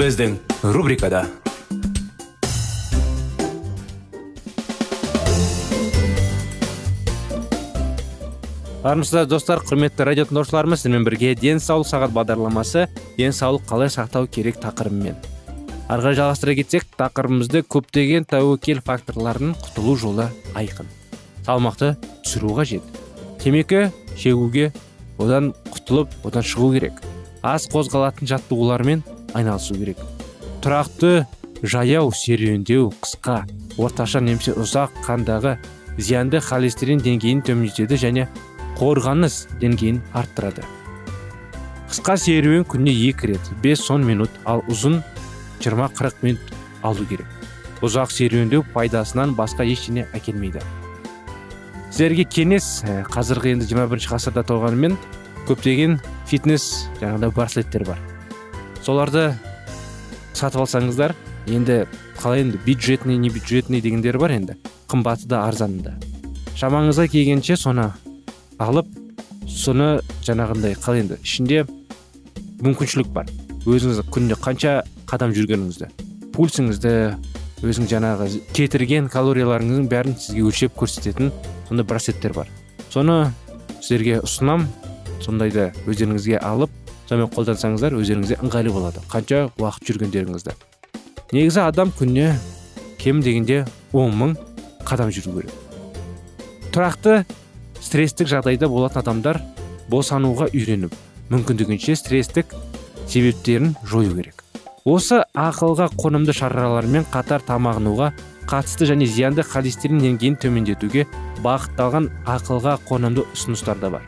Біздің рубрикада армысыздар достар құрметті радио тыңдаушыларымыз сіздермен бірге денсаулық сағат бағдарламасы денсаулық қалай сақтау керек тақырыбымен. Ары қарай жалғастыра кетсек тақырыбымызды көптеген тәуекел факторларының құтылу жолы айқын. Салмақты түсіру қажет. Темекі шегуге одан құтылып одан шығу керек. Аз қозғалатын жаттығулармен айналысу керек. Тұрақты жаяу серуендеу қысқа орташа немесе ұзақ қандағы зиянды холестерин деңгейін төмендетеді және қорғаныс деңгейін арттырады. Қысқа серуен күніне екі рет 5-10 минут ал ұзын 20-40 минут алу керек. Ұзақ серуендеу пайдасынан басқа ештеңе әкелмейді. Сіздерге кеңес ә, қазіргі енді 21 ғасырда толғанымен көптеген фитнес жаңағыдай браслеттер бар. Соларды сатып алсаңыздар енді қалай енді бюджетный не бюджетный дегендер бар енді қымбаты да арзаны да шамаңызға келгенше соны алып соны жаңағындай қалай енді. Ішінде мүмкіншілік бар. Өзіңіз күнде қанша қадам жүргеніңізді пульсіңізді өзің жаңағы кетірген калорияларыңыздың бәрін сізге өлшеп көрсететін сондай браслеттер бар. Соны сіздерге ұсынам. Сондайды өздеріңізге алып сонымен қолдансаңыздар өздеріңізге ыңғайлы болады. Қанша уақыт жүргендеріңізді. Негізі адам күніне кем дегенде он мың қадам жүру керек. Тұрақты стресстік жағдайда болатын адамдар босануға үйреніп мүмкіндігінше стресстік себептерін жою керек. Осы ақылға қонымды шаралармен қатар тамағынуға қатысты және зиянды холестерин деңгейін төмендетуге бағытталған ақылға қонымды ұсыныстар да бар.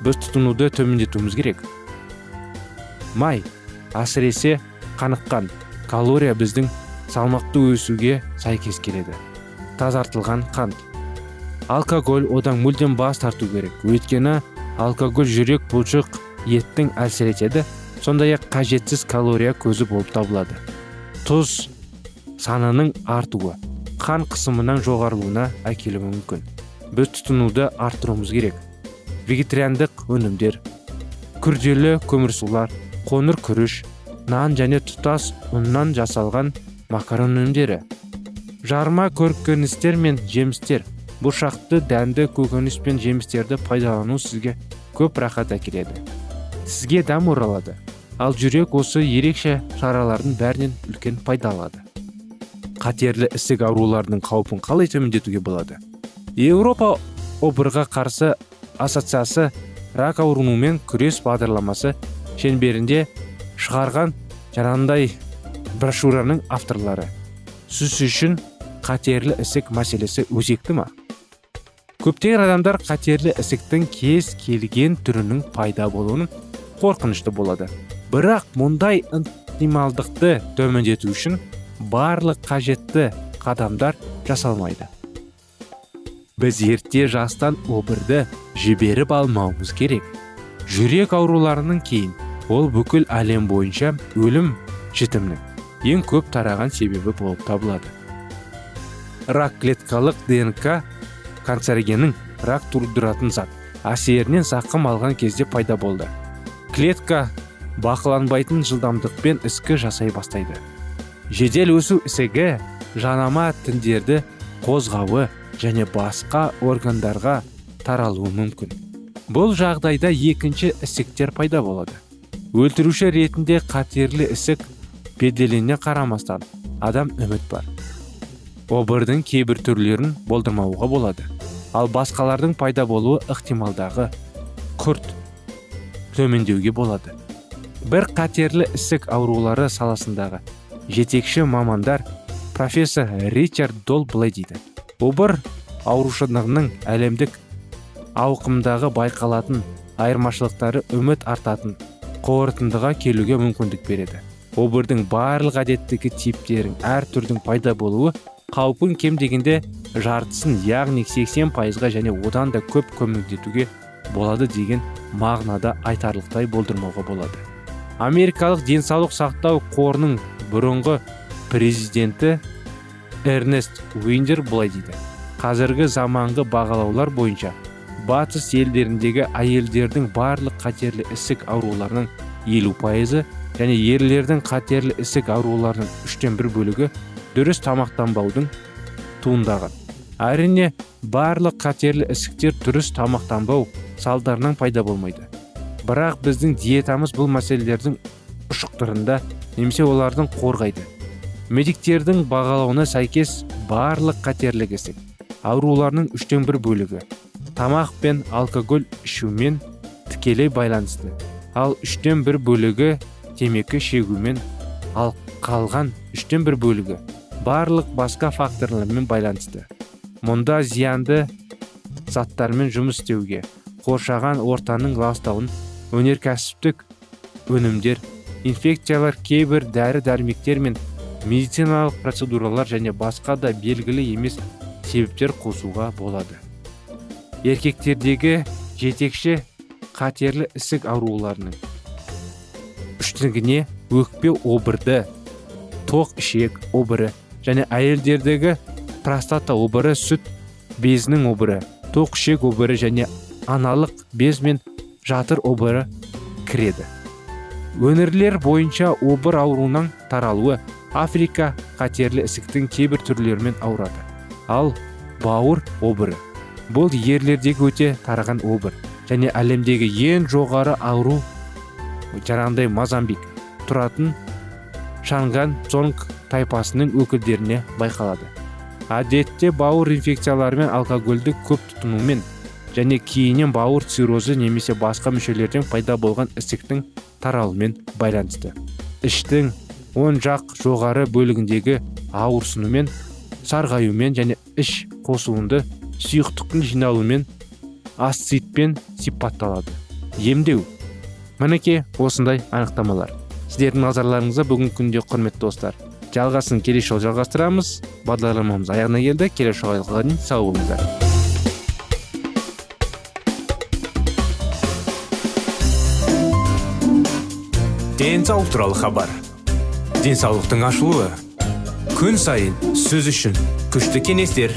Біз тұтынуды төмендетуіміз керек. Май әсіресе қаныққан калория біздің салмақты өсуге сәйкес келеді. Тазартылған қант. Алкоголь одан мүлдем бас тарту керек. Өйткені алкоголь жүрек бұлшық еттің әсер етеді сондай ақ қажетсіз калория көзі болып табылады. Тұз санының артуы қан қысымының жоғарылуына әкелуі мүмкін. Біз тұтынуды арттыруымыз керек. Вегетариандық өнімдер күрделі көмірсулар қоңыр күріш нан және тұтас ұннан жасалған макарон өнімдері. Жарма көркөністер мен жемістер. Бұршақты дәнді көкөніс пен жемістерді пайдалану сізге көп рахат әкеледі. Сізге дәм оралады. Ал жүрек осы ерекше шаралардың бәрінен үлкен пайда алады. Қатерлі ісік ауруларының қаупін қалай төмендетуге болады? Еуропа обырға қарсы ассоциациясы рак ауруымен күрес бағдарламасы шеңберінде шығарған жаңағындай брошюраның авторлары. Сіз үшін қатерлі ісік мәселесі өзекті ма? Көптеген адамдар қатерлі ісіктің кез келген түрінің пайда болуының қорқынышты болады. Бірақ мұндай ықтималдықты төмендету үшін барлық қажетті қадамдар жасалмайды. Біз ерте жастан обырды жіберіп алмауымыз керек. Жүрек ауруларының кейін ол бүкіл әлем бойынша өлім жітімнің ең көп тараған себебі болып табылады. Рак клеткалық днк канцерогеннің рак тудыратын зат әсерінен зақым алған кезде пайда болды. Клетка бақыланбайтын жылдамдықпен іскі жасай бастайды. Жедел өсу ісігі жанама тіндерді қозғауы және басқа органдарға таралуы мүмкін. Бұл жағдайда екінші ісіктер пайда болады. Өлтіруші ретінде қатерлі ісік беделіне қарамастан адам үміт бар. Обырдың кейбір түрлерін болдырмауға болады. Ал басқалардың пайда болуы ықтималдағы күрт төмендеуге болады. Бір қатерлі ісік аурулары саласындағы жетекші мамандар профессор ричард дол былай дейді. Обыр аурушылығының әлемдік ауқымдағы байқалатын айырмашылықтары үміт артатын қорытындыға келуге мүмкіндік береді. Обырдың барлық әдеттегі типтерін әр түрдің пайда болуы қаупін кем дегенде жартысын яғни 80 пайызға және одан да көп көмектетуге болады деген мағынада айтарлықтай болдырмауға болады. Америкалық денсаулық сақтау қорының бұрынғы президенті эрнест уиндер былай дейді. Қазіргі заманғы бағалаулар бойынша батыс елдеріндегі әйелдердің барлық қатерлі ісік ауруларының елу пайызы және ерлердің қатерлі ісік ауруларының үштен бір бөлігі дұрыс тамақтанбаудың туындаған. Әрине барлық қатерлі ісіктер дұрыс тамақтанбау салдарынан пайда болмайды. Бірақ біздің диетамыз бұл мәселелердің ұшықтырында немесе олардың қорғайды. Медиктердің бағалауына сәйкес барлық қатерлі ісік ауруларының үштен бір бөлігі тамақ пен алкоголь ішумен тікелей байланысты. Ал үштен бір бөлігі темекі шегумен ал қалған үштен бір бөлігі барлық басқа факторлармен байланысты. Мұнда зиянды заттармен жұмыс істеуге қоршаған ортаның ластауын өнеркәсіптік өнімдер инфекциялар кейбір дәрі дәрмектер мен медициналық процедуралар және басқа да белгілі емес себептер қосуға болады. Еркектердегі жетекші қатерлі ісік ауруларының үштігіне өкпе обырды тоқ ішек обыры және әйелдердегі простата обыры сүт безінің обыры тоқ ішек обыры және аналық без мен жатыр обыры кіреді. Өңірлер бойынша обыр ауруынан таралуы африка қатерлі ісіктің кейбір түрлерімен ауырады. Ал бауыр обыры бұл ерлердегі өте тараған обыр және әлемдегі ең жоғары ауру жаңағындай мазамбик тұратын шанган цонг тайпасының өкілдеріне байқалады. Әдетте бауыр инфекциялары мен алкогольді көп тұтынумен және кейіннен бауыр циррозы немесе басқа мүшелерден пайда болған ісіктің таралуымен байланысты. Іштің оң жақ жоғары бөлігіндегі ауырсынумен сарғаюмен және іш қосуынды сұйықтықтың жиналуымен асцитпен сипатталады. Емдеу. Мінекей осындай анықтамалар. Сіздердің назарларыңызға бүгінгі күнде құрметті достар. Жалғасын келесі жолы жалғастырамыз. Бағдарламамыз аяғына келді. Келесі жолға сау болыңыздар. Денсаулық туралы хабар. Денсаулықтың ашылуы. Күн сайын сөз үшін күшті кеңестер.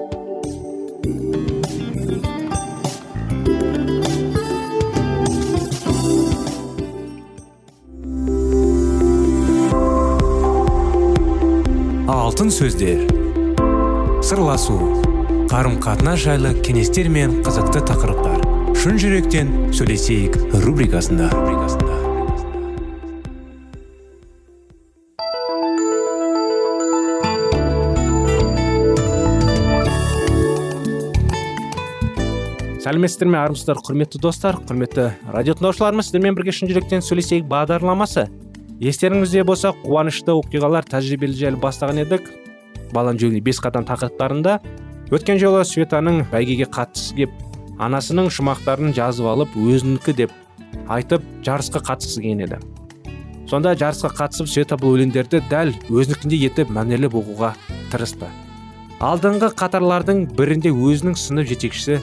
Алтын сөздер. Сырласу қарым қатынас жайлы кеңестер мен қызықты тақырыптар. Шын жүректен сөйлесейік рубрикасында. Сәлеметсіздер ме армысыздар құрметті достар құрметті радио тыңдаушыларымыз сіздермен бірге шын жүректен сөйлесейік бағдарламасы. Естеріңізде болса қуанышты оқиғалар тәжірибелі жайлы бастаған едік. Балан жөнінде бес қадам тақырыптарында өткен жолы светаның бәйгеге қатысқысы кеп анасының шумақтарын жазып алып өзінікі деп айтып жарысқа қатысқысы келген еді. Сонда жарысқа қатысып света бұл өлеңдерді дәл өзінікіндей етіп мәнерлеп оқуға тырысты. Алдыңғы қатарлардың бірінде өзінің сынып жетекшісі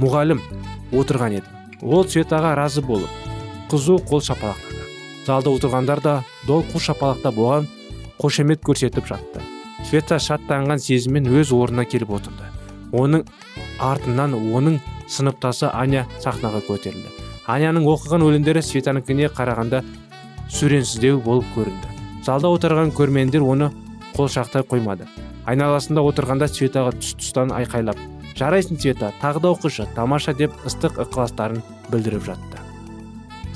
мұғалім отырған еді. Ол светаға разы болып қызу қол шапалақтады залда отырғандар да дол қол шапалақтап оған қошемет көрсетіп жатты. Света шаттанған сезіммен өз орнына келіп отырды. Оның артынан оның сыныптасы аня сахнаға көтерілді. Аняның оқыған өлеңдері светанікіне қарағанда сүренсіздеу болып көрінді. Залда отырған көрермендер оны қолшақтай қоймады. Айналасында отырғанда светаға тұс тұстан айқайлап жарайсың света тағы да оқышы тамаша деп ыстық ықыластарын білдіріп жатты.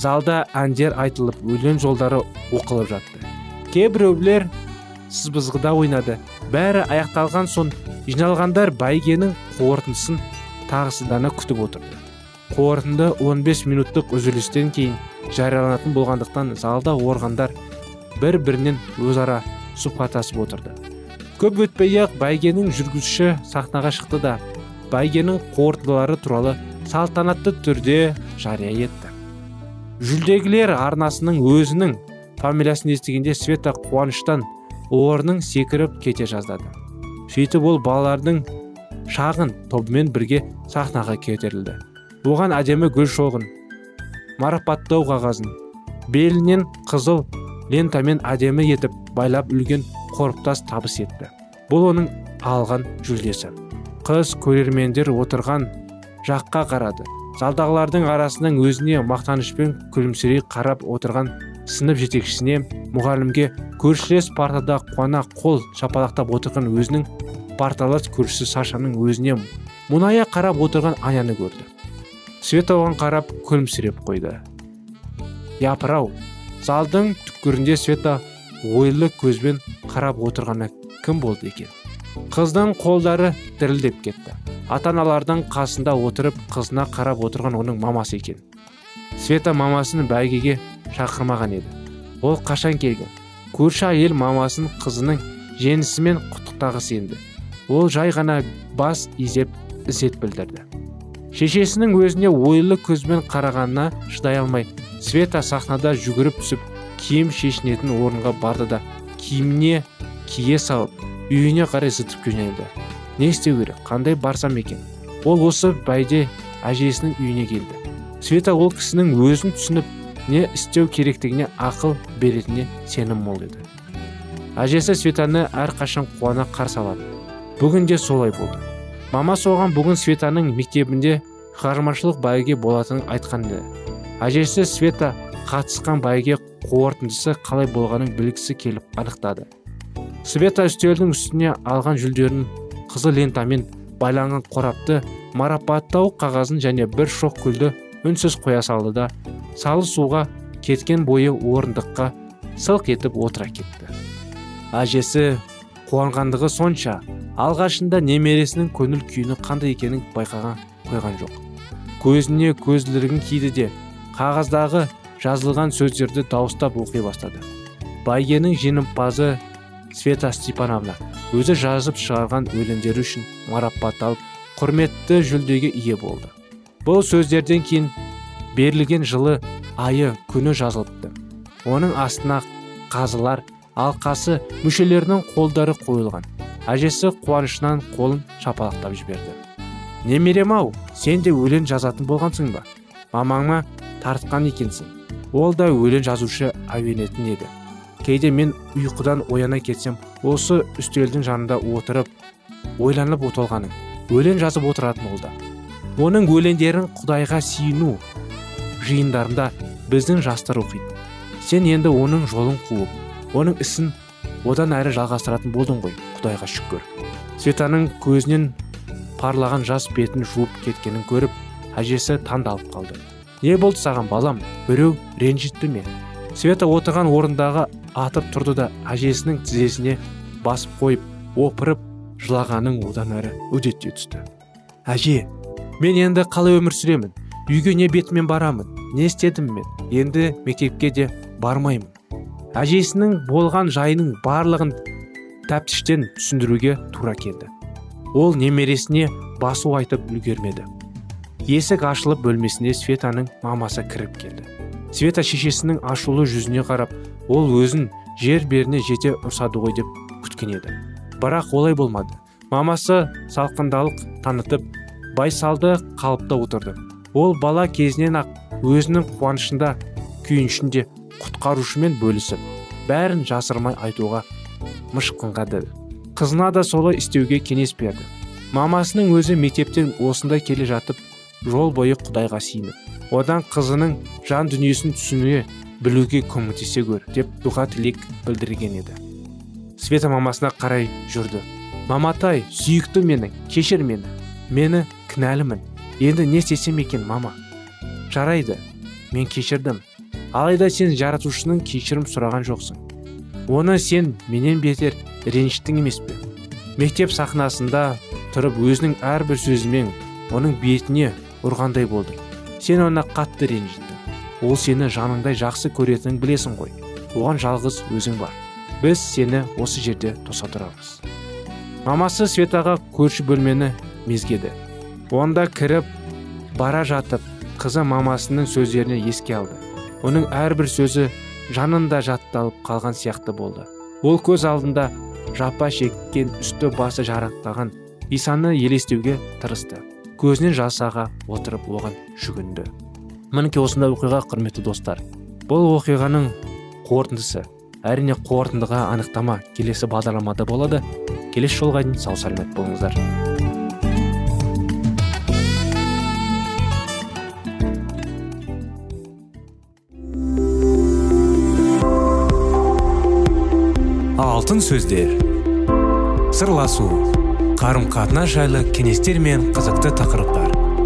Залда әндер айтылып өлең жолдары оқылып жатты. Кейбіреулер сызбызғыда ойнады. Бәрі аяқталған соң жиналғандар бәйгенің қорытындысын тағысыздана күтіп отырды. Қорытынды 15 минуттық үзілістен кейін жарияланатын болғандықтан залда орғандар бір бірінен өзара сұхбаттасып отырды. Көп өтпей ақ бәйгенің жүргізуші сахнаға шықты да бәйгенің қорытындылары туралы салтанатты түрде жария етті. Жүлдегілер арнасының өзінің фамилиясын естігенде света қуаныштан орнын секіріп кете жаздады. Сөйтіп ол балалардың шағын тобымен бірге сахнаға көтерілді оған әдемі гүл шоғын марапаттау қағазын белінен қызыл лентамен әдемі етіп байлап үлген қорыптас табыс етті. Бұл оның алған жүлдесі. Қыз көрермендер отырған жаққа қарады. Залдағылардың арасынан өзіне мақтанышпен күлімсірей қарап отырған сынып жетекшісіне мұғалімге көршілес партада қуана қол шапалақтап отырған өзінің парталас көршісі сашаның өзіне мұңая қарап отырған аняны көрді. Света оған қарап күлімсіреп қойды. Япырау залдың түкпірінде света ойлы көзбен қарап отырғаны кім болды екен? Қыздың қолдары дірілдеп кетті. Ата аналардың қасында отырып қызына қарап отырған оның мамасы екен. Света мамасын бәйгеге шақырмаған еді. Ол қашан келген? Көрші әйел мамасын қызының жеңісімен құттықтағысы енді. Ол жай ғана бас изеп ізет білдірді. Шешесінің өзіне ойлы көзбен қарағанына шыдай алмай света сахнада жүгіріп түсіп киім шешінетін орынға барды да киіміне кие салып үйіне қарай зытып жөнелді. Не істеу керек қандай барсам екен? Ол осы бәйде әжесінің үйіне келді. Света ол кісінің өзін түсініп не істеу керектігіне ақыл беретініне сенім мол еді әжесі светаны әрқашан қуана қарсы алады. Бүгін де солай болды. Мама соған бүгін светаның мектебінде шығармашылық бәйге болатынын айтқан еді. Әжесі света қатысқан бәйге қорытындысы қалай болғанын білгісі келіп анықтады. Света үстелдің үстіне алған жүлдерін қызыл лентамен байланған қорапты марапаттау қағазын және бір шоқ гүлді үнсіз қоя салды да салы суға кеткен бойы орындыққа сылқ етіп отыра кетті. Әжесі қуанғандығы сонша алғашында немересінің көңіл күйіні қандай екенін байқаған қойған жоқ. Көзіне көзілдірігін киді де қағаздағы жазылған сөздерді дауыстап оқи бастады. Бәйгенің жеңімпазы света степановна өзі жазып шығарған өлеңдері үшін марапатталып құрметті жүлдеге ие болды. Бұл сөздерден кейін берілген жылы айы күні жазылыпты. Оның астына қазылар алқасы мүшелерінің қолдары қойылған. Әжесі қуанышынан қолын шапалақтап жіберді. Немерем ау сен де өлең жазатын болғансың ба? Мамаңа тартқан екенсің. Ол да өлең жазушы әуенетін еді кейде мен ұйқыдан ояна кетсем осы үстелдің жанында отырып ойланып отолғаным өлең жазып отыратын ол да. Оның өлеңдерін құдайға сүйіну жиындарында біздің жастар оқиды. Сен енді оның жолын қуып оның ісін одан әрі жалғастыратын болдың ғой құдайға шүкір. Светаның көзінен парлаған жас бетін жуып кеткенін көріп әжесі таңдалып қалды. Не болды саған балам? Біреу ренжітті ме? Света отырған орындағы атып тұрды да әжесінің тізесіне басып қойып опырып жылағаның одан әрі үдете түсті. Әже мен енді қалай өмір сүремін? Үйге не бетімен барамын? Не істедім мен? Енді мектепке де бармаймын әжесінің болған жайының барлығын тәптіштен түсіндіруге тура келді. Ол немересіне басу айтып үлгермеді. Есік ашылып бөлмесіне светаның мамасы кіріп келді. Света шешесінің ашулы жүзіне қарап ол өзін жер беріне жете ұрсады ғой деп күткен еді. Бірақ олай болмады. Мамасы салқындалық танытып байсалды қалыпта отырды. Ол бала кезінен ақ өзінің қуанышында күйінішінде құтқарушымен бөлісіп бәрін жасырмай айтуға мышқынғады қызына да солай істеуге кеңес берді. Мамасының өзі мектептен осында келе жатып жол бойы құдайға сиынып одан қызының жан дүниесін түсіне білуге көмектесе көр деп дұға тілек білдірген еді. Света мамасына қарай жүрді. Маматай сүйікті менің кешір мені. Мені кінәлімін. Енді не істесем екен мама? Жарайды мен кешірдім. Алайда сен жаратушының кешірім сұраған жоқсың. Оны сен менен бетер ренжіттің емес пе? Мектеп сахнасында тұрып өзінің әрбір сөзімен оның бетіне ұрғандай болдың сен оны қатты ренжіттің ол сені жаныңдай жақсы көретінін білесің ғой. Оған жалғыз өзің бар. Біз сені осы жерде тоса тұрамыз. Мамасы светаға көрші бөлмені мезгеді. Онда кіріп бара жатып қызы мамасының сөздеріне еске алды. Оның әрбір сөзі жанында жатталып қалған сияқты болды. Ол көз алдында жапа шеккен үсті басы жарақтаған исаны елестеуге тырысты. Көзінен жас аға отырып оған жүгінді. Мінекей осындай оқиға құрметті достар. Бұл оқиғаның қорытындысы әрине қорытындыға анықтама келесі бағдарламада болады. Келесі жолға дейін сау сәлемет болыңыздар. Алтын сөздер. Сырласу. Қарым қатынас жайлы кеңестер мен қызықты тақырыптар.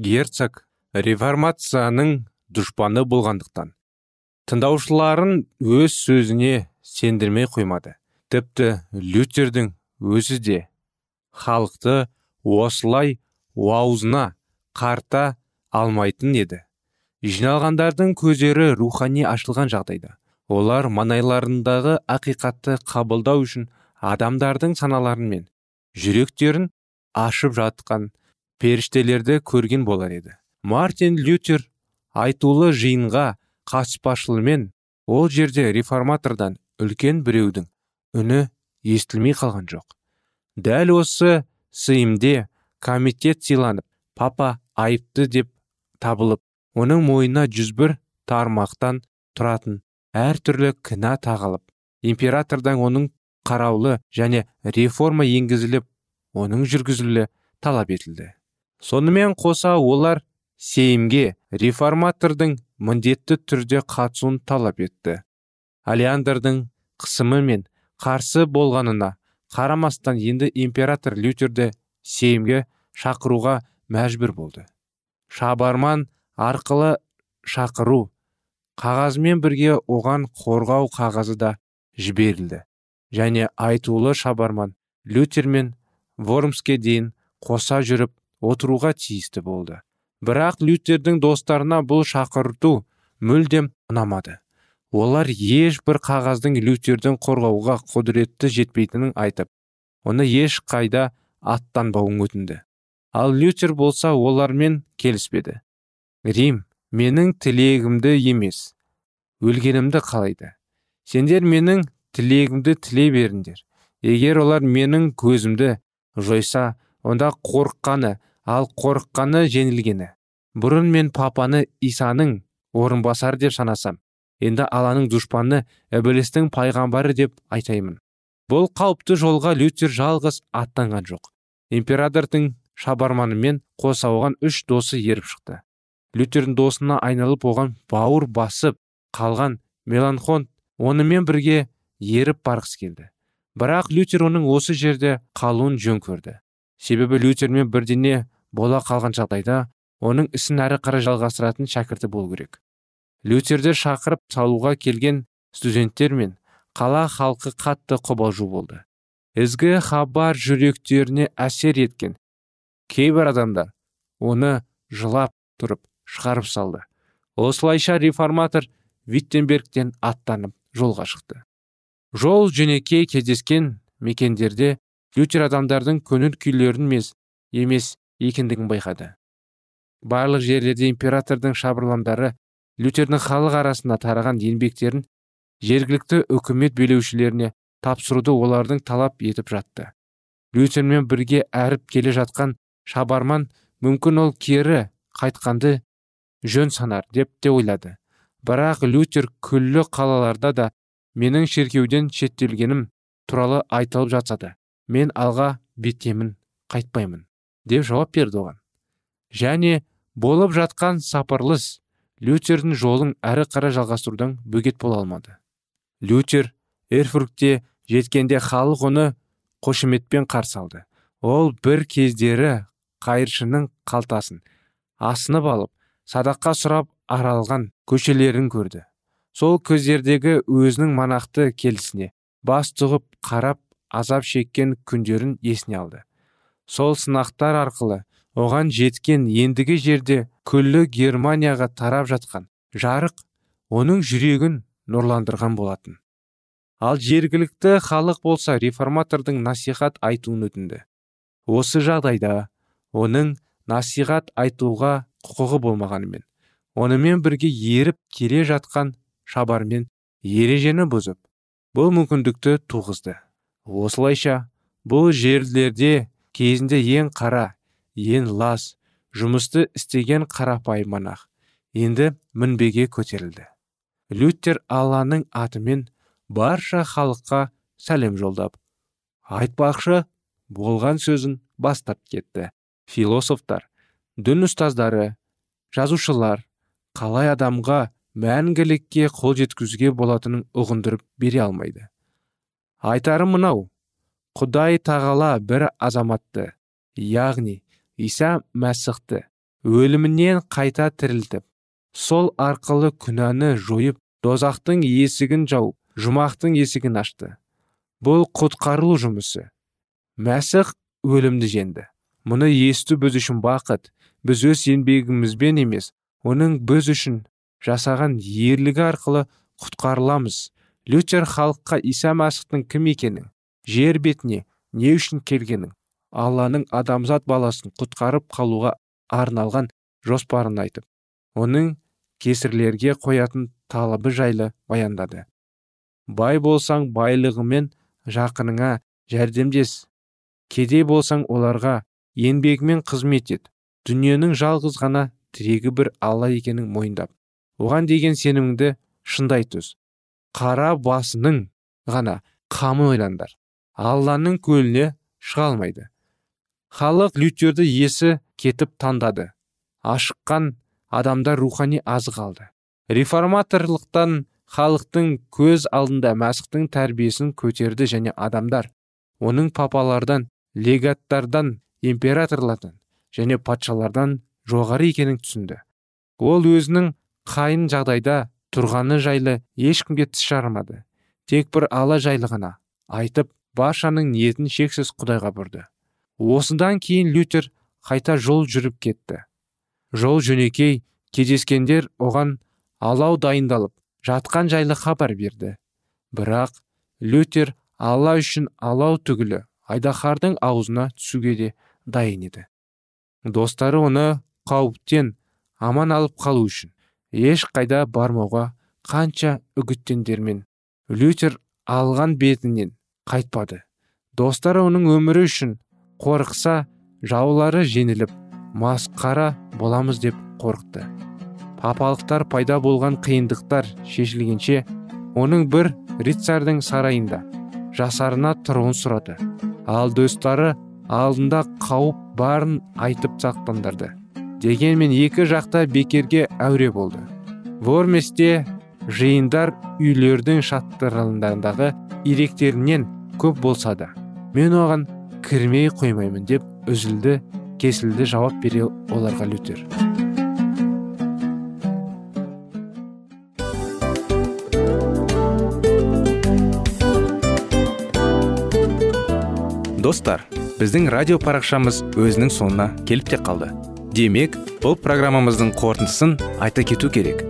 Герцог реформацияның дұшпаны болғандықтан тыңдаушыларын өз сөзіне сендірмей қоймады. Тіпті лютердің өзі де халықты осылай аузына қарта алмайтын еді. Жиналғандардың көздері рухани ашылған жағдайда. Олар маңайларындағы ақиқатты қабылдау үшін адамдардың саналары мен жүректерін ашып жатқан періштелерді көрген болар еді. Мартин лютер айтулы жиынға қатыспашылымен ол жерде реформатордан үлкен біреудің үні естілмей қалған жоқ. Дәл осы сыйымде комитет сыйланып папа айыпты деп табылып оның мойнына 101 тармақтан тұратын әртүрлі кінә тағылып императордан оның қараулы және реформа енгізіліп оның жүргізілі талап етілді. Сонымен қоса олар сейімге реформатордың міндетті түрде қатысуын талап етті. Алиандердің қысымы мен қарсы болғанына қарамастан енді император лютерді сейімге шақыруға мәжбүр болды. Шабарман арқылы шақыру қағазымен бірге оған қорғау қағазы да жіберілді. Және айтулы шабарман лютер мен вормске дейін қоса жүріп отыруға тиісті болды. Бірақ лютердің достарына бұл шақырту мүлдем ұнамады. Олар ешбір қағаздың лютердің қорғауға құдіретті жетпейтінін айтып оны еш қайда аттанбауын өтінді. Ал лютер болса олармен келіспеді. Рим менің тілегімді емес. Өлгенімді қалайды. Сендер менің тілегімді тілей беріңдер. Егер олар менің көзімді жойса онда қорыққаны ал қорыққаны жеңілгені. Бұрын мен папаны исаның орынбасары деп санасам енді аланың дұшпаны ібілістің пайғамбары деп айтаймын. Бұл қауіпті жолға лютер жалғыз аттанған жоқ. Императордың шабарманымен қоса оған үш досы еріп шықты. Лютердің досына айналып оған бауыр басып қалған меланхон онымен бірге еріп барғысы келді. Бірақ лютер оның осы жерде қалуын жөн көрді. Себебі лютермен бірдене бола қалған жағдайда оның ісін әрі қарай жалғастыратын шәкірті болу керек. Лютерді шақырып салуға келген студенттер мен қала халқы қатты қобалжу болды. Ізгі хабар жүректеріне әсер еткен кейбір адамдар оны жылап тұрып шығарып салды. Осылайша реформатор виттенбергтен аттанып жолға шықты. Жол жөнекей кездескен мекендерде лютер адамдардың көңіл күйлерін емес, екендігін байқады. Барлық жерлерде императордың шабырламдары лютердің халық арасында тараған еңбектерін жергілікті үкімет билеушілеріне тапсыруды олардың талап етіп жатты. Лютермен бірге әріп келе жатқан шабарман мүмкін ол кері қайтқанды жөн санар деп те ойлады. Бірақ лютер күллі қалаларда да менің шеркеуден шеттелгенім туралы айтылып жатса да мен алға беттемін қайтпаймын. Деп жауап берді оған. Және болып жатқан сапарлыс лютердің жолын әрі қарай жалғастырудан бөгет бола алмады. Лютер эрфургте жеткенде халық оны қошеметпен қарсы алды. Ол бір кездері қайыршының қалтасын асынып алып садаққа сұрап аралған көшелерін көрді. Сол көздердегі өзінің манақты келісіне бас тұғып қарап азап шеккен күндерін есіне алды. Сол сынақтар арқылы оған жеткен ендігі жерде күллі германияға тарап жатқан жарық оның жүрегін нұрландырған болатын. Ал жергілікті халық болса реформатордың насихат айтуын өтінді. Осы жағдайда оның насихат айтуға құқығы болмағанымен онымен бірге еріп келе жатқан шабармен ережені бұзып бұл мүмкіндікті туғызды. Осылайша бұл жерлерде кезінде ең қара ең лас жұмысты істеген қарапайым монах. Енді мінбеге көтерілді. Лютер алланың атымен барша халыққа сәлем жолдап айтпақшы болған сөзін бастап кетті. Философтар дін ұстаздары жазушылар қалай адамға мәңгілікке қол жеткізуге болатынын ұғындырып бере алмайды. Айтарым мынау құдай тағала бір азаматты яғни иса мәсіхті өлімінен қайта тірілтіп сол арқылы күнәні жойып дозақтың есігін жауып жұмақтың есігін ашты. Бұл құтқарылу жұмысы. Мәсіх өлімді жеңді. Мұны есту біз үшін бақыт біз өз еңбегімізбен емес оның біз үшін жасаған ерлігі арқылы құтқарыламыз. Лютер халыққа иса мәсіхтің кім екенін жер бетіне не үшін келгенін алланың адамзат баласын құтқарып қалуға арналған жоспарын айтып оның кесірлерге қоятын талабы жайлы баяндады. Бай болсаң байлығымен жақыныңа жәрдемдес кедей болсаң оларға еңбегімен қызмет ет дүниенің жалғыз ғана тірегі бір алла екенін мойындап оған деген сеніміңді шындай түс қара басының ғана қамын ойландар алланың көліне шыға алмайды. Халық лютерді есі кетіп таңдады ашыққан адамдар рухани азық алды реформаторлықтан халықтың көз алдында мәсіхтің тәрбиесін көтерді және адамдар оның папалардан легаттардан императорлардан және патшалардан жоғары екенін түсінді. Ол өзінің қайын жағдайда тұрғаны жайлы ешкімге тіс жармады. Тек бір ала жайлы ғана айтып баршаның ниетін шексіз құдайға бұрды. Осыдан кейін лютер қайта жол жүріп кетті. Жол жөнекей кездескендер оған алау дайындалып жатқан жайлы хабар берді. Бірақ лютер алла үшін алау түгілі айдаһардың аузына түсуге де дайын еді. Достары оны қауіптен аман алып қалу үшін еш қайда бармауға қанша үгіттендермен лютер алған бетінен қайтпады. Достары оның өмірі үшін қорықса жаулары жеңіліп масқара боламыз деп қорықты. Папалықтар пайда болған қиындықтар шешілгенше оның бір рицардың сарайында жасарына тұруын сұрады. Ал достары алдында қауіп барын айтып сақтандырды. Дегенмен екі жақта бекерге әуре болды. Ворместе жиындар үйлердің шаттырындағы иректерінен көп болса да мен оған кірмей қоймаймын деп үзілді кесілді жауап бере оларға лютер. Достар біздің радио парақшамыз өзінің соңына келіп те қалды. Демек бұл программамыздың қорытындысын айта кету керек.